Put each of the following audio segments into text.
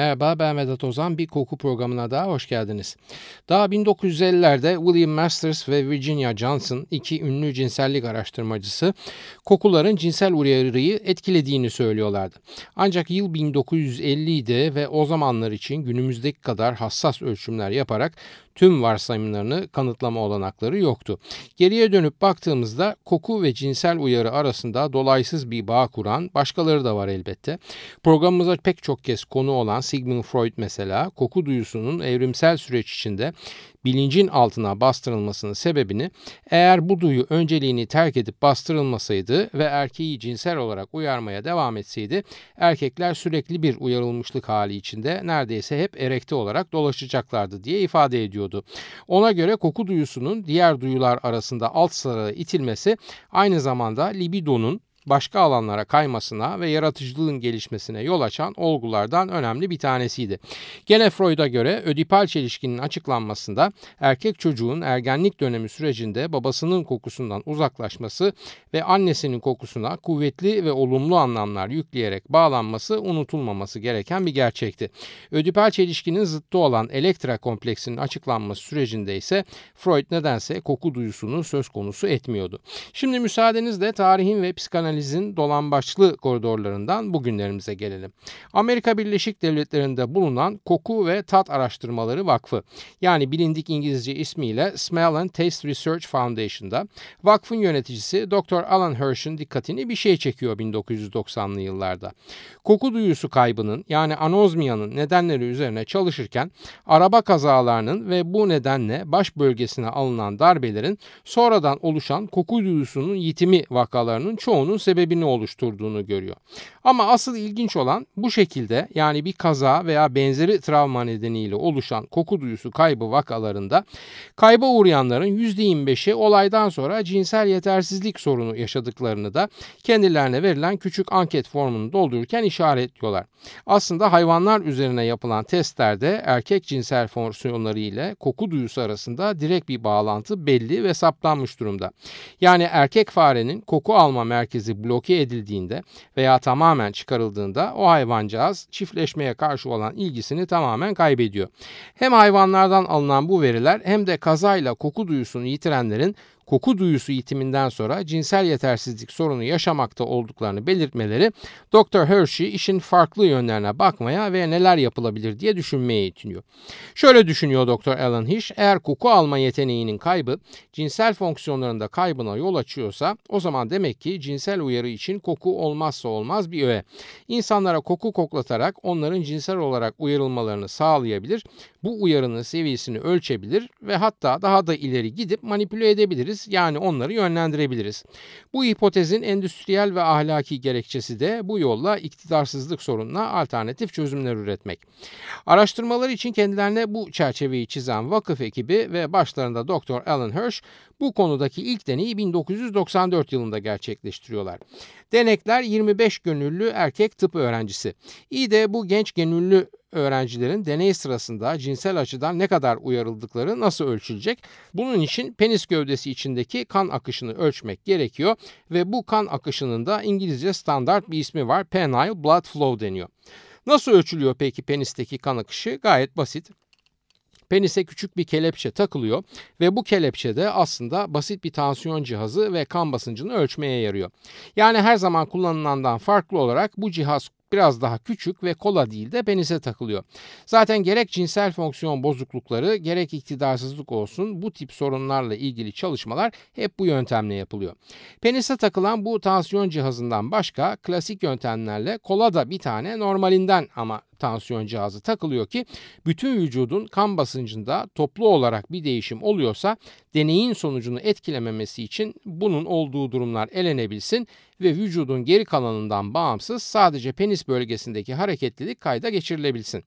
Merhaba ben Vedat Ozan. Bir koku programına daha hoş geldiniz. Daha 1950'lerde William Masters ve Virginia Johnson iki ünlü cinsellik araştırmacısı kokuların cinsel uyarıyı etkilediğini söylüyorlardı. Ancak yıl 1950 idi ve o zamanlar için günümüzdeki kadar hassas ölçümler yaparak tüm varsayımlarını kanıtlama olanakları yoktu. Geriye dönüp baktığımızda koku ve cinsel uyarı arasında dolaysız bir bağ kuran başkaları da var elbette. Programımıza pek çok kez konu olan Sigmund Freud mesela koku duyusunun evrimsel süreç içinde bilincin altına bastırılmasının sebebini eğer bu duyu önceliğini terk edip bastırılmasaydı ve erkeği cinsel olarak uyarmaya devam etseydi erkekler sürekli bir uyarılmışlık hali içinde neredeyse hep erekte olarak dolaşacaklardı diye ifade ediyordu. Ona göre koku duyusunun diğer duyular arasında alt sıraya itilmesi aynı zamanda libidonun başka alanlara kaymasına ve yaratıcılığın gelişmesine yol açan olgulardan önemli bir tanesiydi. Gene Freud'a göre ödipal çelişkinin açıklanmasında erkek çocuğun ergenlik dönemi sürecinde babasının kokusundan uzaklaşması ve annesinin kokusuna kuvvetli ve olumlu anlamlar yükleyerek bağlanması unutulmaması gereken bir gerçekti. Ödipal çelişkinin zıttı olan elektra kompleksinin açıklanması sürecinde ise Freud nedense koku duyusunu söz konusu etmiyordu. Şimdi müsaadenizle tarihin ve psikanalizin analizin dolambaçlı koridorlarından bugünlerimize gelelim. Amerika Birleşik Devletleri'nde bulunan Koku ve Tat Araştırmaları Vakfı yani bilindik İngilizce ismiyle Smell and Taste Research Foundation'da vakfın yöneticisi Dr. Alan Hirsch'ın dikkatini bir şey çekiyor 1990'lı yıllarda. Koku duyusu kaybının yani anozmiyanın nedenleri üzerine çalışırken araba kazalarının ve bu nedenle baş bölgesine alınan darbelerin sonradan oluşan koku duyusunun yitimi vakalarının çoğunun sebebini oluşturduğunu görüyor. Ama asıl ilginç olan bu şekilde yani bir kaza veya benzeri travma nedeniyle oluşan koku duyusu kaybı vakalarında kayba uğrayanların %25'i olaydan sonra cinsel yetersizlik sorunu yaşadıklarını da kendilerine verilen küçük anket formunu doldururken işaretliyorlar. Aslında hayvanlar üzerine yapılan testlerde erkek cinsel fonksiyonları ile koku duyusu arasında direkt bir bağlantı belli ve saptanmış durumda. Yani erkek farenin koku alma merkezi bloke edildiğinde veya tamamen çıkarıldığında o hayvancağız çiftleşmeye karşı olan ilgisini tamamen kaybediyor. Hem hayvanlardan alınan bu veriler hem de kazayla koku duyusunu yitirenlerin koku duyusu yitiminden sonra cinsel yetersizlik sorunu yaşamakta olduklarını belirtmeleri Dr. Hershey işin farklı yönlerine bakmaya ve neler yapılabilir diye düşünmeye itiniyor. Şöyle düşünüyor Dr. Alan Hish, eğer koku alma yeteneğinin kaybı cinsel fonksiyonlarında kaybına yol açıyorsa o zaman demek ki cinsel uyarı için koku olmazsa olmaz bir öğe. İnsanlara koku koklatarak onların cinsel olarak uyarılmalarını sağlayabilir, bu uyarının seviyesini ölçebilir ve hatta daha da ileri gidip manipüle edebiliriz edebiliriz yani onları yönlendirebiliriz. Bu hipotezin endüstriyel ve ahlaki gerekçesi de bu yolla iktidarsızlık sorununa alternatif çözümler üretmek. Araştırmalar için kendilerine bu çerçeveyi çizen vakıf ekibi ve başlarında Dr. Alan Hirsch bu konudaki ilk deneyi 1994 yılında gerçekleştiriyorlar. Denekler 25 gönüllü erkek tıp öğrencisi. İyi de bu genç gönüllü öğrencilerin deney sırasında cinsel açıdan ne kadar uyarıldıkları nasıl ölçülecek? Bunun için penis gövdesi içindeki kan akışını ölçmek gerekiyor ve bu kan akışının da İngilizce standart bir ismi var. Penile blood flow deniyor. Nasıl ölçülüyor peki penisteki kan akışı? Gayet basit. Penise küçük bir kelepçe takılıyor ve bu kelepçe de aslında basit bir tansiyon cihazı ve kan basıncını ölçmeye yarıyor. Yani her zaman kullanılandan farklı olarak bu cihaz biraz daha küçük ve kola değil de penise takılıyor. Zaten gerek cinsel fonksiyon bozuklukları gerek iktidarsızlık olsun bu tip sorunlarla ilgili çalışmalar hep bu yöntemle yapılıyor. Penise takılan bu tansiyon cihazından başka klasik yöntemlerle kola da bir tane normalinden ama tansiyon cihazı takılıyor ki bütün vücudun kan basıncında toplu olarak bir değişim oluyorsa deneyin sonucunu etkilememesi için bunun olduğu durumlar elenebilsin ve vücudun geri kalanından bağımsız sadece penis bölgesindeki hareketlilik kayda geçirilebilsin.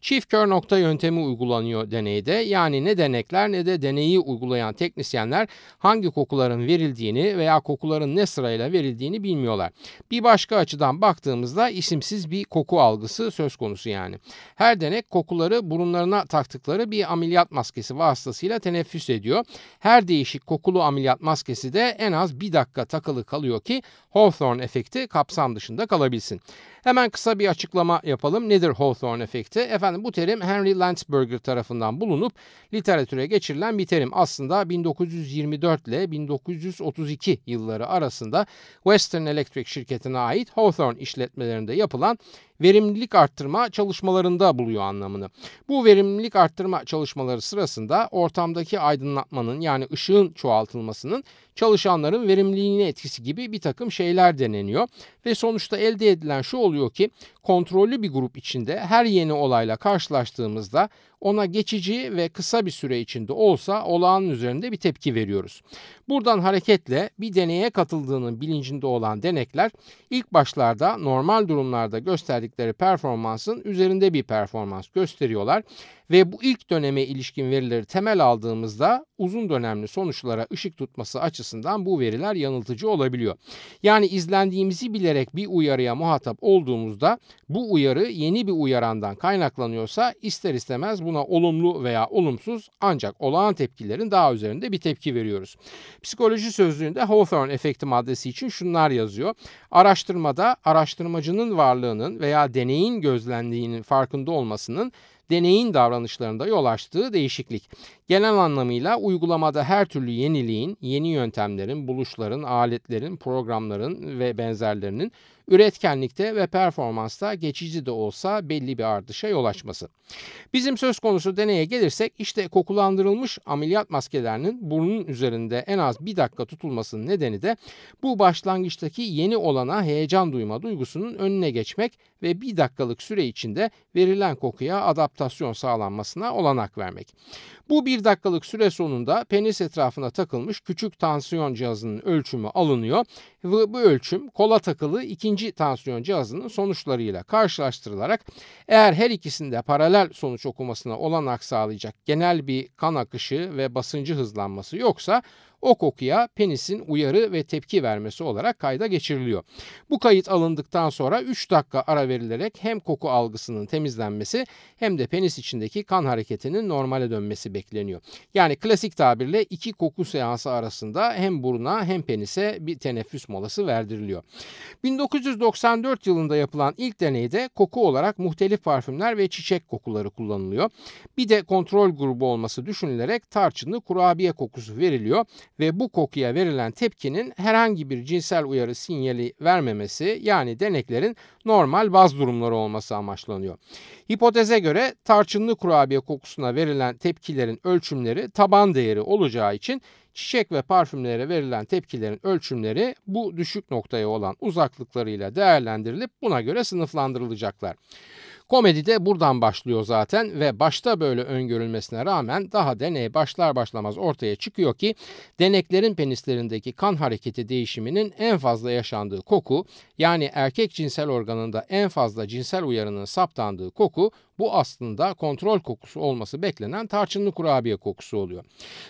Çift kör nokta yöntemi uygulanıyor deneyde. Yani ne denekler ne de deneyi uygulayan teknisyenler hangi kokuların verildiğini veya kokuların ne sırayla verildiğini bilmiyorlar. Bir başka açıdan baktığımızda isimsiz bir koku algısı söz konusu yani. Her denek kokuları burunlarına taktıkları bir ameliyat maskesi vasıtasıyla teneffüs ediyor. Her değişik kokulu ameliyat maskesi de en az bir dakika takılı kalıyor ki Hawthorne efekti kapsam dışında kalabilsin. Hemen kısa bir açıklama yapalım. Nedir Hawthorne efekti? Efendim bu terim Henry Landsberger tarafından bulunup literatüre geçirilen bir terim. Aslında 1924 ile 1932 yılları arasında Western Electric şirketine ait Hawthorne işletmelerinde yapılan verimlilik arttırma çalışmalarında buluyor anlamını. Bu verimlilik arttırma çalışmaları sırasında ortamdaki aydınlatmanın yani ışığın çoğaltılmasının çalışanların verimliliğine etkisi gibi bir takım şeyler deneniyor ve sonuçta elde edilen şu oluyor ki kontrollü bir grup içinde her yeni olayla karşılaştığımızda ona geçici ve kısa bir süre içinde olsa olağanın üzerinde bir tepki veriyoruz. Buradan hareketle bir deneye katıldığının bilincinde olan denekler ilk başlarda normal durumlarda gösterdikleri performansın üzerinde bir performans gösteriyorlar ve bu ilk döneme ilişkin verileri temel aldığımızda uzun dönemli sonuçlara ışık tutması açısından bu veriler yanıltıcı olabiliyor. Yani izlendiğimizi bilerek bir uyarıya muhatap olduğumuzda bu uyarı yeni bir uyarandan kaynaklanıyorsa ister istemez buna olumlu veya olumsuz ancak olağan tepkilerin daha üzerinde bir tepki veriyoruz. Psikoloji sözlüğünde Hawthorne efekti maddesi için şunlar yazıyor. Araştırmada araştırmacının varlığının veya deneyin gözlendiğinin farkında olmasının deneyin davranışlarında yol açtığı değişiklik. Genel anlamıyla uygulamada her türlü yeniliğin, yeni yöntemlerin, buluşların, aletlerin, programların ve benzerlerinin üretkenlikte ve performansta geçici de olsa belli bir artışa yol açması. Bizim söz konusu deneye gelirsek işte kokulandırılmış ameliyat maskelerinin burnun üzerinde en az bir dakika tutulmasının nedeni de bu başlangıçtaki yeni olana heyecan duyma duygusunun önüne geçmek ve bir dakikalık süre içinde verilen kokuya adaptasyon sağlanmasına olanak vermek. Bu bir dakikalık süre sonunda penis etrafına takılmış küçük tansiyon cihazının ölçümü alınıyor ve bu ölçüm kola takılı ikinci tansiyon cihazının sonuçlarıyla karşılaştırılarak eğer her ikisinde paralel sonuç okumasına olanak sağlayacak genel bir kan akışı ve basıncı hızlanması yoksa o kokuya penisin uyarı ve tepki vermesi olarak kayda geçiriliyor. Bu kayıt alındıktan sonra 3 dakika ara verilerek hem koku algısının temizlenmesi hem de penis içindeki kan hareketinin normale dönmesi bekleniyor. Yani klasik tabirle iki koku seansı arasında hem buruna hem penise bir teneffüs molası verdiriliyor. 1994 yılında yapılan ilk deneyde koku olarak muhtelif parfümler ve çiçek kokuları kullanılıyor. Bir de kontrol grubu olması düşünülerek tarçınlı kurabiye kokusu veriliyor ve bu kokuya verilen tepkinin herhangi bir cinsel uyarı sinyali vermemesi yani deneklerin normal baz durumları olması amaçlanıyor. Hipoteze göre tarçınlı kurabiye kokusuna verilen tepkilerin ölçümleri taban değeri olacağı için çiçek ve parfümlere verilen tepkilerin ölçümleri bu düşük noktaya olan uzaklıklarıyla değerlendirilip buna göre sınıflandırılacaklar. Komedi de buradan başlıyor zaten ve başta böyle öngörülmesine rağmen daha deney başlar başlamaz ortaya çıkıyor ki deneklerin penislerindeki kan hareketi değişiminin en fazla yaşandığı koku yani erkek cinsel organında en fazla cinsel uyarının saptandığı koku bu aslında kontrol kokusu olması beklenen tarçınlı kurabiye kokusu oluyor.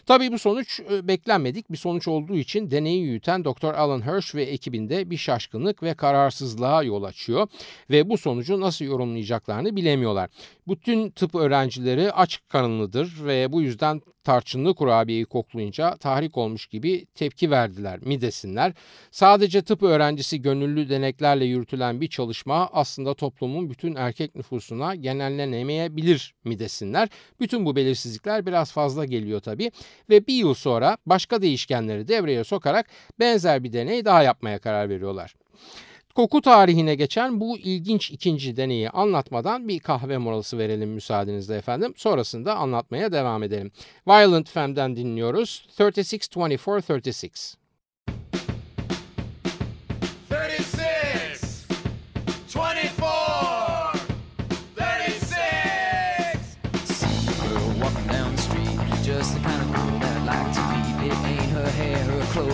Tabii bu sonuç e, beklenmedik bir sonuç olduğu için deneyi yürüten Dr. Alan Hirsch ve ekibinde bir şaşkınlık ve kararsızlığa yol açıyor ve bu sonucu nasıl yorumlayacaklarını bilemiyorlar. Bütün tıp öğrencileri aç karınlıdır ve bu yüzden tarçınlı kurabiyeyi koklayınca tahrik olmuş gibi tepki verdiler mi desinler. Sadece tıp öğrencisi gönüllü deneklerle yürütülen bir çalışma aslında toplumun bütün erkek nüfusuna genellenemeyebilir mi desinler. Bütün bu belirsizlikler biraz fazla geliyor tabii ve bir yıl sonra başka değişkenleri devreye sokarak benzer bir deney daha yapmaya karar veriyorlar. Koku tarihine geçen bu ilginç ikinci deneyi anlatmadan bir kahve molası verelim müsaadenizle efendim. Sonrasında anlatmaya devam edelim. Violent Fem'den dinliyoruz. 36-24-36.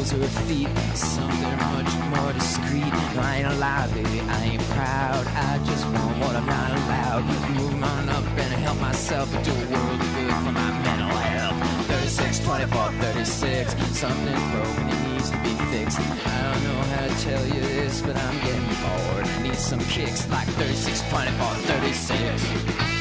Clothes or feet. Some that are much more discreet. I ain't alive, baby, I ain't proud. I just want what I'm not allowed. Move on up and help myself do a world of good for my mental health. 36, 24, 36. Something's broken, it needs to be fixed. I don't know how to tell you this, but I'm getting bored. I need some kicks like 36, 24, 36.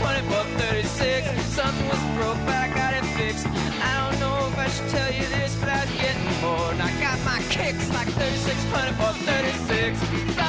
36, 24, 36 Something was broke but I got it fixed. I don't know if I should tell you this but I was getting bored. And I got my kicks like 36, 24, 36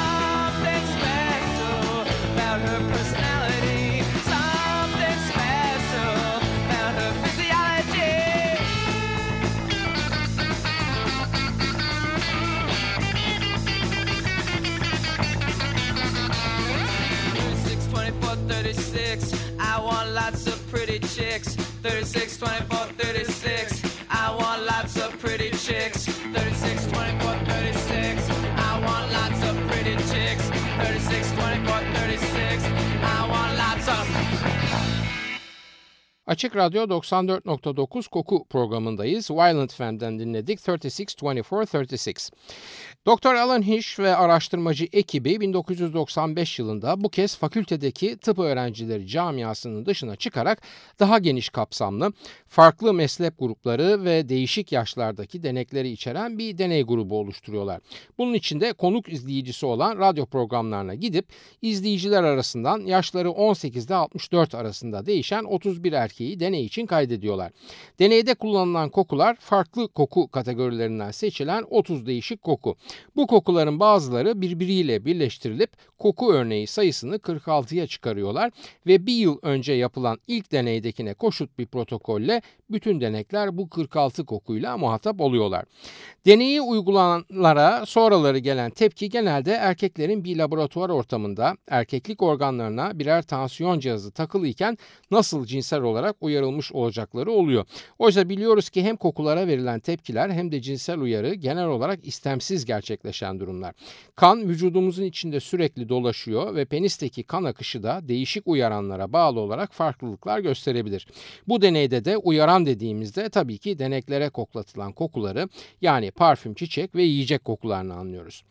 Açık Radyo 94.9 Koku programındayız. Violent Fem'den dinledik 36-24-36. Dr. Alan Hish ve araştırmacı ekibi 1995 yılında bu kez fakültedeki tıp öğrencileri camiasının dışına çıkarak daha geniş kapsamlı, farklı meslek grupları ve değişik yaşlardaki denekleri içeren bir deney grubu oluşturuyorlar. Bunun içinde konuk izleyicisi olan radyo programlarına gidip izleyiciler arasından yaşları 18 ile 64 arasında değişen 31 erkeği deney için kaydediyorlar. Deneyde kullanılan kokular farklı koku kategorilerinden seçilen 30 değişik koku. Bu kokuların bazıları birbiriyle birleştirilip koku örneği sayısını 46'ya çıkarıyorlar ve bir yıl önce yapılan ilk deneydekine koşut bir protokolle bütün denekler bu 46 kokuyla muhatap oluyorlar. Deneyi uygulananlara sonraları gelen tepki genelde erkeklerin bir laboratuvar ortamında erkeklik organlarına birer tansiyon cihazı takılı iken nasıl cinsel olarak uyarılmış olacakları oluyor. Oysa biliyoruz ki hem kokulara verilen tepkiler hem de cinsel uyarı genel olarak istemsiz gerçekleşen durumlar. Kan vücudumuzun içinde sürekli dolaşıyor ve penisteki kan akışı da değişik uyaranlara bağlı olarak farklılıklar gösterebilir. Bu deneyde de uyaran dediğimizde tabii ki deneklere koklatılan kokuları yani parfüm, çiçek ve yiyecek kokularını anlıyoruz.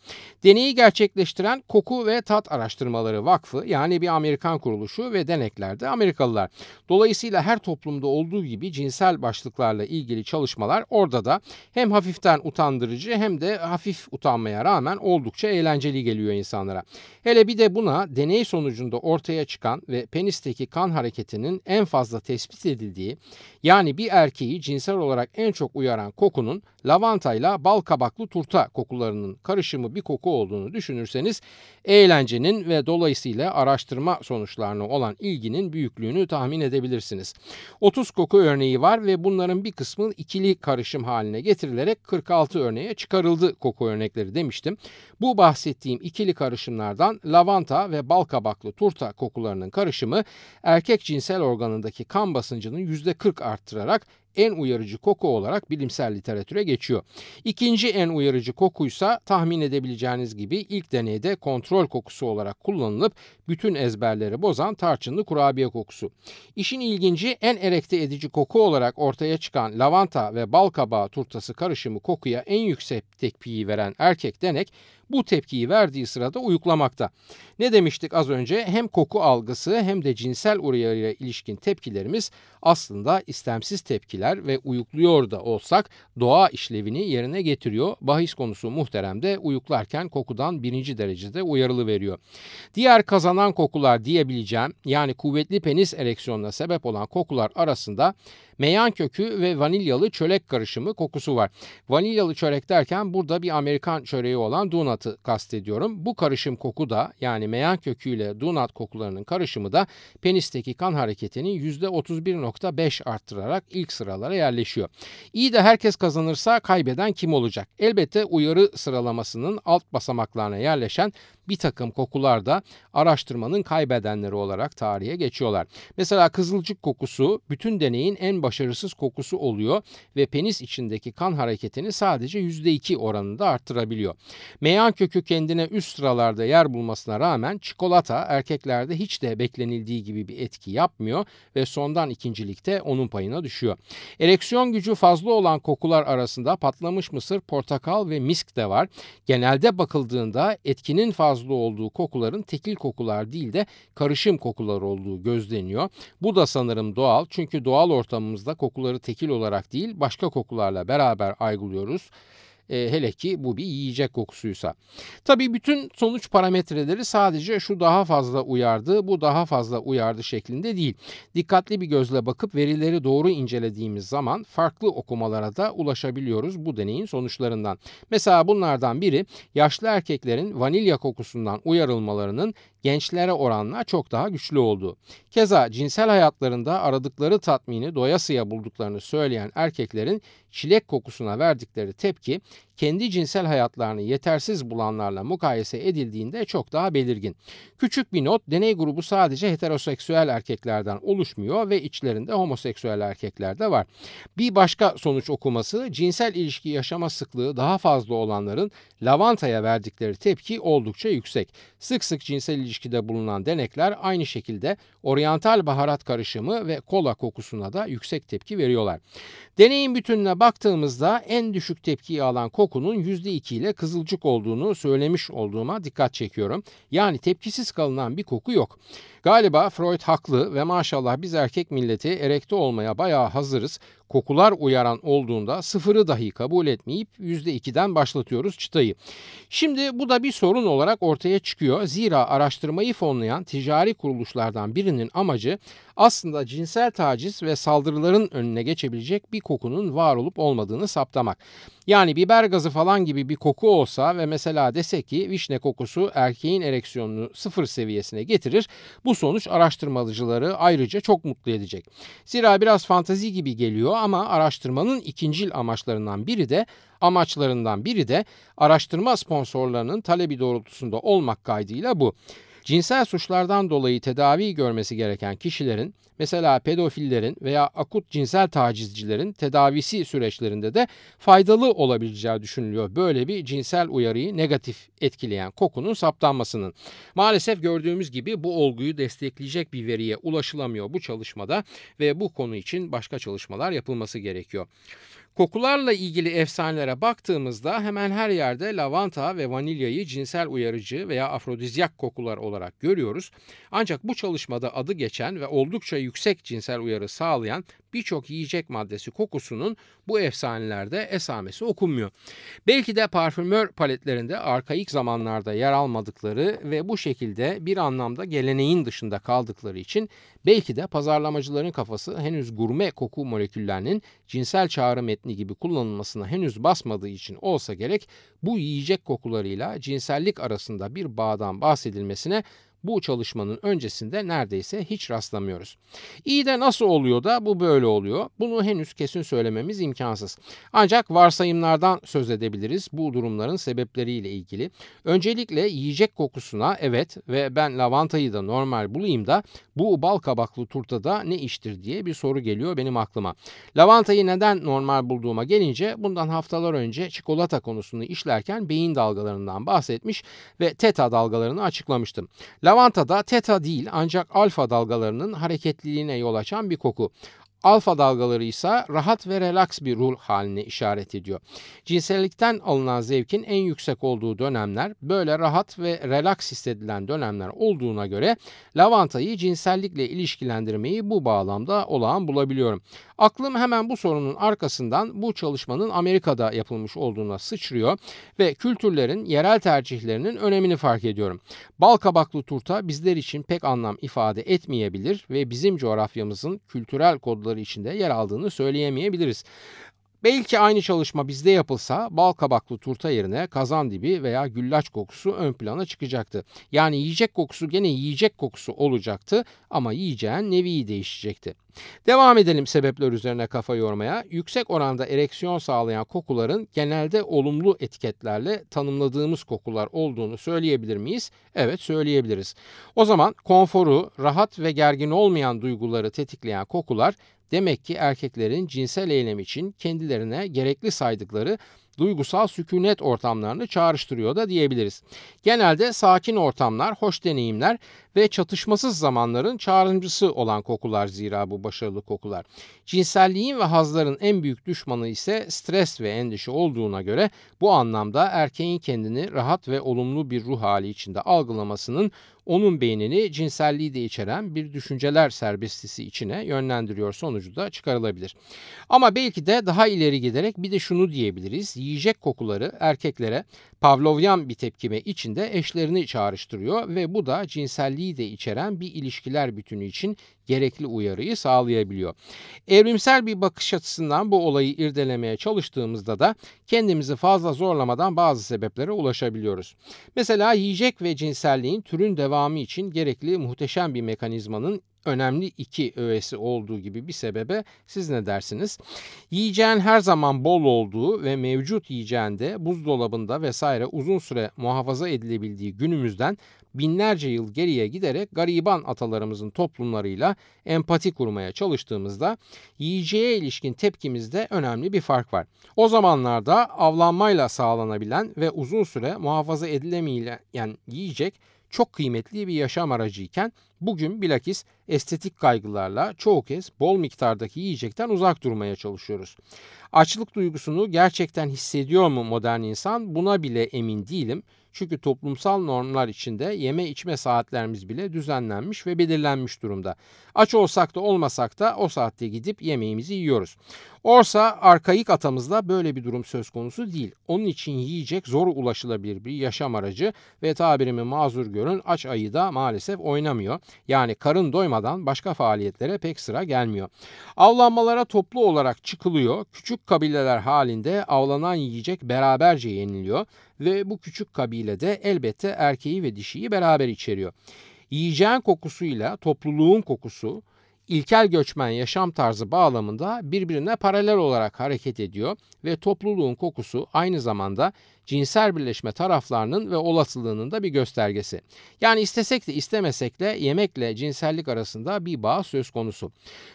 Deneyi gerçekleştiren Koku ve Tat Araştırmaları Vakfı yani bir Amerikan kuruluşu ve deneklerde Amerikalılar. Dolayısıyla her toplumda olduğu gibi cinsel başlıklarla ilgili çalışmalar orada da hem hafiften utandırıcı hem de hafif utanmaya rağmen oldukça eğlenceli geliyor insanlara. Hele bir de buna deney sonucunda ortaya çıkan ve penisteki kan hareketinin en fazla tespit edildiği yani bir erkeği cinsel olarak en çok uyaran kokunun lavantayla bal kabaklı turta kokularının karışımı bir koku olduğunu düşünürseniz eğlencenin ve dolayısıyla araştırma sonuçlarına olan ilginin büyüklüğünü tahmin edebilirsiniz. 30 koku örneği var ve bunların bir kısmı ikili karışım haline getirilerek 46 örneğe çıkarıldı koku örnekleri demiştim. Bu bahsettiğim ikili karışımlardan lavanta ve bal kabaklı turta kokularının karışımı erkek cinsel organındaki kan basıncının %40 arttırarak en uyarıcı koku olarak bilimsel literatüre geçiyor. İkinci en uyarıcı kokuysa tahmin edebileceğiniz gibi ilk deneyde kontrol kokusu olarak kullanılıp bütün ezberleri bozan tarçınlı kurabiye kokusu. İşin ilginci en erekte edici koku olarak ortaya çıkan lavanta ve bal kabağı turtası karışımı kokuya en yüksek tepkiyi veren erkek denek bu tepkiyi verdiği sırada uyuklamakta. Ne demiştik az önce? Hem koku algısı hem de cinsel uyarıya ilişkin tepkilerimiz aslında istemsiz tepkiler ve uyukluyor da olsak doğa işlevini yerine getiriyor. Bahis konusu muhterem de uyuklarken kokudan birinci derecede uyarılı veriyor. Diğer kazanan kokular diyebileceğim yani kuvvetli penis ereksiyonuna sebep olan kokular arasında meyan kökü ve vanilyalı çörek karışımı kokusu var. Vanilyalı çörek derken burada bir Amerikan çöreği olan donut'ı kastediyorum. Bu karışım koku da yani meyan köküyle donut kokularının karışımı da penisteki kan hareketini %31.5 arttırarak ilk sıralara yerleşiyor. İyi de herkes kazanırsa kaybeden kim olacak? Elbette uyarı sıralamasının alt basamaklarına yerleşen bir takım kokular da araştırmanın kaybedenleri olarak tarihe geçiyorlar. Mesela kızılcık kokusu bütün deneyin en başarısız kokusu oluyor ve penis içindeki kan hareketini sadece %2 oranında arttırabiliyor. Meyan kökü kendine üst sıralarda yer bulmasına rağmen çikolata erkeklerde hiç de beklenildiği gibi bir etki yapmıyor ve sondan ikincilikte onun payına düşüyor. Ereksiyon gücü fazla olan kokular arasında patlamış mısır, portakal ve misk de var. Genelde bakıldığında etkinin fazla olduğu kokuların tekil kokular değil de karışım kokular olduğu gözleniyor. Bu da sanırım doğal çünkü doğal ortamımızda kokuları tekil olarak değil başka kokularla beraber aygılıyoruz. E, hele ki bu bir yiyecek kokusuysa. Tabii bütün sonuç parametreleri sadece şu daha fazla uyardı, bu daha fazla uyardı şeklinde değil. Dikkatli bir gözle bakıp verileri doğru incelediğimiz zaman farklı okumalara da ulaşabiliyoruz bu deneyin sonuçlarından. Mesela bunlardan biri yaşlı erkeklerin vanilya kokusundan uyarılmalarının gençlere oranla çok daha güçlü olduğu. Keza cinsel hayatlarında aradıkları tatmini doyasıya bulduklarını söyleyen erkeklerin çilek kokusuna verdikleri tepki kendi cinsel hayatlarını yetersiz bulanlarla mukayese edildiğinde çok daha belirgin. Küçük bir not deney grubu sadece heteroseksüel erkeklerden oluşmuyor ve içlerinde homoseksüel erkekler de var. Bir başka sonuç okuması cinsel ilişki yaşama sıklığı daha fazla olanların lavantaya verdikleri tepki oldukça yüksek. Sık sık cinsel ilişkide bulunan denekler aynı şekilde oryantal baharat karışımı ve kola kokusuna da yüksek tepki veriyorlar. Deneyin bütününe baktığımızda en düşük tepkiyi alan kokunun %2 ile kızılcık olduğunu söylemiş olduğuma dikkat çekiyorum. Yani tepkisiz kalınan bir koku yok. Galiba Freud haklı ve maşallah biz erkek milleti erekte olmaya bayağı hazırız. Kokular uyaran olduğunda sıfırı dahi kabul etmeyip %2'den başlatıyoruz çıtayı. Şimdi bu da bir sorun olarak ortaya çıkıyor. Zira araştırmayı fonlayan ticari kuruluşlardan birinin amacı aslında cinsel taciz ve saldırıların önüne geçebilecek bir kokunun var olup olmadığını saptamak. Yani biber gazı falan gibi bir koku olsa ve mesela desek ki vişne kokusu erkeğin ereksiyonunu sıfır seviyesine getirir. Bu sonuç araştırmacıları ayrıca çok mutlu edecek. Zira biraz fantazi gibi geliyor ama araştırmanın ikincil amaçlarından biri de amaçlarından biri de araştırma sponsorlarının talebi doğrultusunda olmak kaydıyla bu. Cinsel suçlardan dolayı tedavi görmesi gereken kişilerin mesela pedofillerin veya akut cinsel tacizcilerin tedavisi süreçlerinde de faydalı olabileceği düşünülüyor. Böyle bir cinsel uyarıyı negatif etkileyen kokunun saptanmasının. Maalesef gördüğümüz gibi bu olguyu destekleyecek bir veriye ulaşılamıyor bu çalışmada ve bu konu için başka çalışmalar yapılması gerekiyor. Kokularla ilgili efsanelere baktığımızda hemen her yerde lavanta ve vanilyayı cinsel uyarıcı veya afrodizyak kokular olarak görüyoruz. Ancak bu çalışmada adı geçen ve oldukça yüksek cinsel uyarı sağlayan birçok yiyecek maddesi kokusunun bu efsanelerde esamesi okunmuyor. Belki de parfümör paletlerinde arkaik zamanlarda yer almadıkları ve bu şekilde bir anlamda geleneğin dışında kaldıkları için belki de pazarlamacıların kafası henüz gurme koku moleküllerinin cinsel çağrı metni gibi kullanılmasına henüz basmadığı için olsa gerek bu yiyecek kokularıyla cinsellik arasında bir bağdan bahsedilmesine bu çalışmanın öncesinde neredeyse hiç rastlamıyoruz. İyi de nasıl oluyor da bu böyle oluyor? Bunu henüz kesin söylememiz imkansız. Ancak varsayımlardan söz edebiliriz bu durumların sebepleriyle ilgili. Öncelikle yiyecek kokusuna evet ve ben lavantayı da normal bulayım da bu bal kabaklı turtada ne iştir diye bir soru geliyor benim aklıma. Lavantayı neden normal bulduğuma gelince bundan haftalar önce çikolata konusunu işlerken beyin dalgalarından bahsetmiş ve teta dalgalarını açıklamıştım. Lavanta da teta değil ancak alfa dalgalarının hareketliliğine yol açan bir koku. Alfa dalgaları ise rahat ve relaks bir ruh haline işaret ediyor. Cinsellikten alınan zevkin en yüksek olduğu dönemler böyle rahat ve relaks hissedilen dönemler olduğuna göre lavantayı cinsellikle ilişkilendirmeyi bu bağlamda olağan bulabiliyorum. Aklım hemen bu sorunun arkasından bu çalışmanın Amerika'da yapılmış olduğuna sıçrıyor ve kültürlerin yerel tercihlerinin önemini fark ediyorum. Bal kabaklı turta bizler için pek anlam ifade etmeyebilir ve bizim coğrafyamızın kültürel kodları içinde yer aldığını söyleyemeyebiliriz. Belki aynı çalışma bizde yapılsa bal kabaklı turta yerine kazan dibi veya güllaç kokusu ön plana çıkacaktı. Yani yiyecek kokusu gene yiyecek kokusu olacaktı ama yiyeceğin nevi değişecekti. Devam edelim sebepler üzerine kafa yormaya. Yüksek oranda ereksiyon sağlayan kokuların genelde olumlu etiketlerle tanımladığımız kokular olduğunu söyleyebilir miyiz? Evet söyleyebiliriz. O zaman konforu, rahat ve gergin olmayan duyguları tetikleyen kokular demek ki erkeklerin cinsel eylem için kendilerine gerekli saydıkları duygusal sükunet ortamlarını çağrıştırıyor da diyebiliriz. Genelde sakin ortamlar, hoş deneyimler ve çatışmasız zamanların çağrımcısı olan kokular zira bu başarılı kokular. Cinselliğin ve hazların en büyük düşmanı ise stres ve endişe olduğuna göre bu anlamda erkeğin kendini rahat ve olumlu bir ruh hali içinde algılamasının onun beynini cinselliği de içeren bir düşünceler serbestisi içine yönlendiriyor sonucu da çıkarılabilir. Ama belki de daha ileri giderek bir de şunu diyebiliriz. Yiyecek kokuları erkeklere Pavlovyan bir tepkime içinde eşlerini çağrıştırıyor ve bu da cinselliği de içeren bir ilişkiler bütünü için gerekli uyarıyı sağlayabiliyor. Evrimsel bir bakış açısından bu olayı irdelemeye çalıştığımızda da kendimizi fazla zorlamadan bazı sebeplere ulaşabiliyoruz. Mesela yiyecek ve cinselliğin türün devamı için gerekli muhteşem bir mekanizmanın önemli iki öğesi olduğu gibi bir sebebe siz ne dersiniz? Yiyeceğin her zaman bol olduğu ve mevcut yiyeceğinde buzdolabında vesaire uzun süre muhafaza edilebildiği günümüzden binlerce yıl geriye giderek gariban atalarımızın toplumlarıyla empati kurmaya çalıştığımızda yiyeceğe ilişkin tepkimizde önemli bir fark var. O zamanlarda avlanmayla sağlanabilen ve uzun süre muhafaza edilemeyen yiyecek çok kıymetli bir yaşam aracıyken bugün bilakis estetik kaygılarla çoğu kez bol miktardaki yiyecekten uzak durmaya çalışıyoruz. Açlık duygusunu gerçekten hissediyor mu modern insan buna bile emin değilim. Çünkü toplumsal normlar içinde yeme içme saatlerimiz bile düzenlenmiş ve belirlenmiş durumda. Aç olsak da olmasak da o saatte gidip yemeğimizi yiyoruz. Orsa arkaik atamızda böyle bir durum söz konusu değil. Onun için yiyecek zor ulaşılabilir bir yaşam aracı ve tabirimi mazur görün aç ayı da maalesef oynamıyor. Yani karın doymadan başka faaliyetlere pek sıra gelmiyor. Avlanmalara toplu olarak çıkılıyor. Küçük kabileler halinde avlanan yiyecek beraberce yeniliyor ve bu küçük kabile de elbette erkeği ve dişiyi beraber içeriyor. Yiyeceğin kokusuyla topluluğun kokusu ilkel göçmen yaşam tarzı bağlamında birbirine paralel olarak hareket ediyor ve topluluğun kokusu aynı zamanda cinsel birleşme taraflarının ve olasılığının da bir göstergesi. Yani istesek de istemesek de yemekle cinsellik arasında bir bağ söz konusu.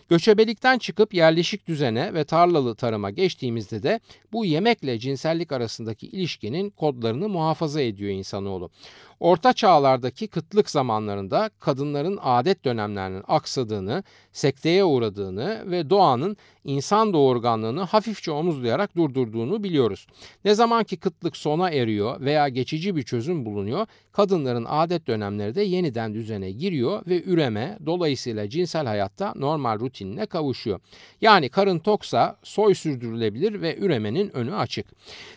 Göçebelikten çıkıp yerleşik düzene ve tarlalı tarıma geçtiğimizde de bu yemekle cinsellik arasındaki ilişkinin kodlarını muhafaza ediyor insanoğlu. Orta çağlardaki kıtlık zamanlarında kadınların adet dönemlerinin aksadığını, sekteye uğradığını ve doğanın insan doğurganlığını hafifçe omuzlayarak durdurduğunu biliyoruz. Ne zaman ki kıtlık sona eriyor veya geçici bir çözüm bulunuyor, kadınların adet dönemleri de yeniden düzene giriyor ve üreme dolayısıyla cinsel hayatta normal rutinine kavuşuyor. Yani karın toksa soy sürdürülebilir ve üremenin önü açık.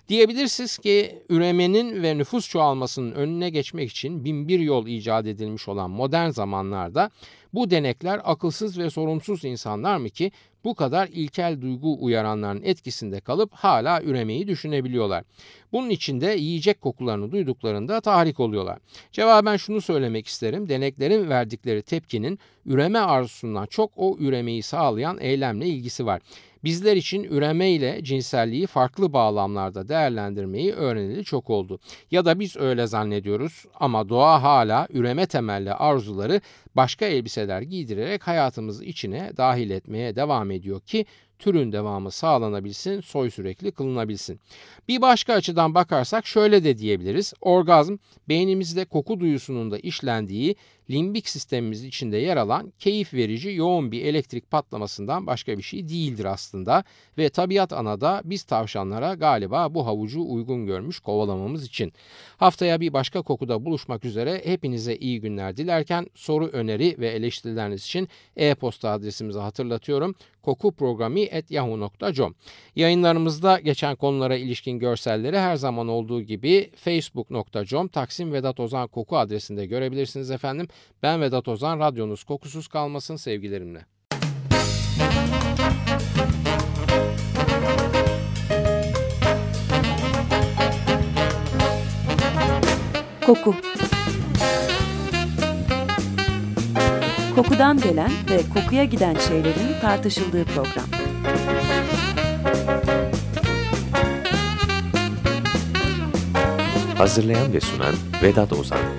Diyebilirsiniz ki üremenin ve nüfus çoğalmasının önüne geçmek için binbir yol icat edilmiş olan modern zamanlarda bu denekler akılsız ve sorumsuz insanlar mı ki bu kadar ilkel duygu uyaranların etkisinde kalıp hala üremeyi düşünebiliyorlar. Bunun için de yiyecek kokularını duyduklarında tahrik oluyorlar. Cevaben şunu söylemek isterim. Deneklerin verdikleri tepkinin üreme arzusundan çok o üremeyi sağlayan eylemle ilgisi var. Bizler için üreme ile cinselliği farklı bağlamlarda değerlendirmeyi öğrenili çok oldu. Ya da biz öyle zannediyoruz ama doğa hala üreme temelli arzuları başka elbiseler giydirerek hayatımızı içine dahil etmeye devam ediyor ki türün devamı sağlanabilsin, soy sürekli kılınabilsin. Bir başka açıdan bakarsak şöyle de diyebiliriz. Orgazm beynimizde koku duyusunun da işlendiği limbik sistemimiz içinde yer alan keyif verici yoğun bir elektrik patlamasından başka bir şey değildir aslında ve tabiat anada biz tavşanlara galiba bu havucu uygun görmüş kovalamamız için. Haftaya bir başka kokuda buluşmak üzere hepinize iyi günler dilerken soru, öneri ve eleştirileriniz için e-posta adresimizi hatırlatıyorum kokuprogrami.yahoo.com Yayınlarımızda geçen konulara ilişkin görselleri her zaman olduğu gibi facebook.com Taksim adresinde görebilirsiniz efendim. Ben Vedat Ozan, radyonuz kokusuz kalmasın sevgilerimle. Koku Kokudan gelen ve kokuya giden şeylerin tartışıldığı program. Hazırlayan ve sunan Vedat Ozan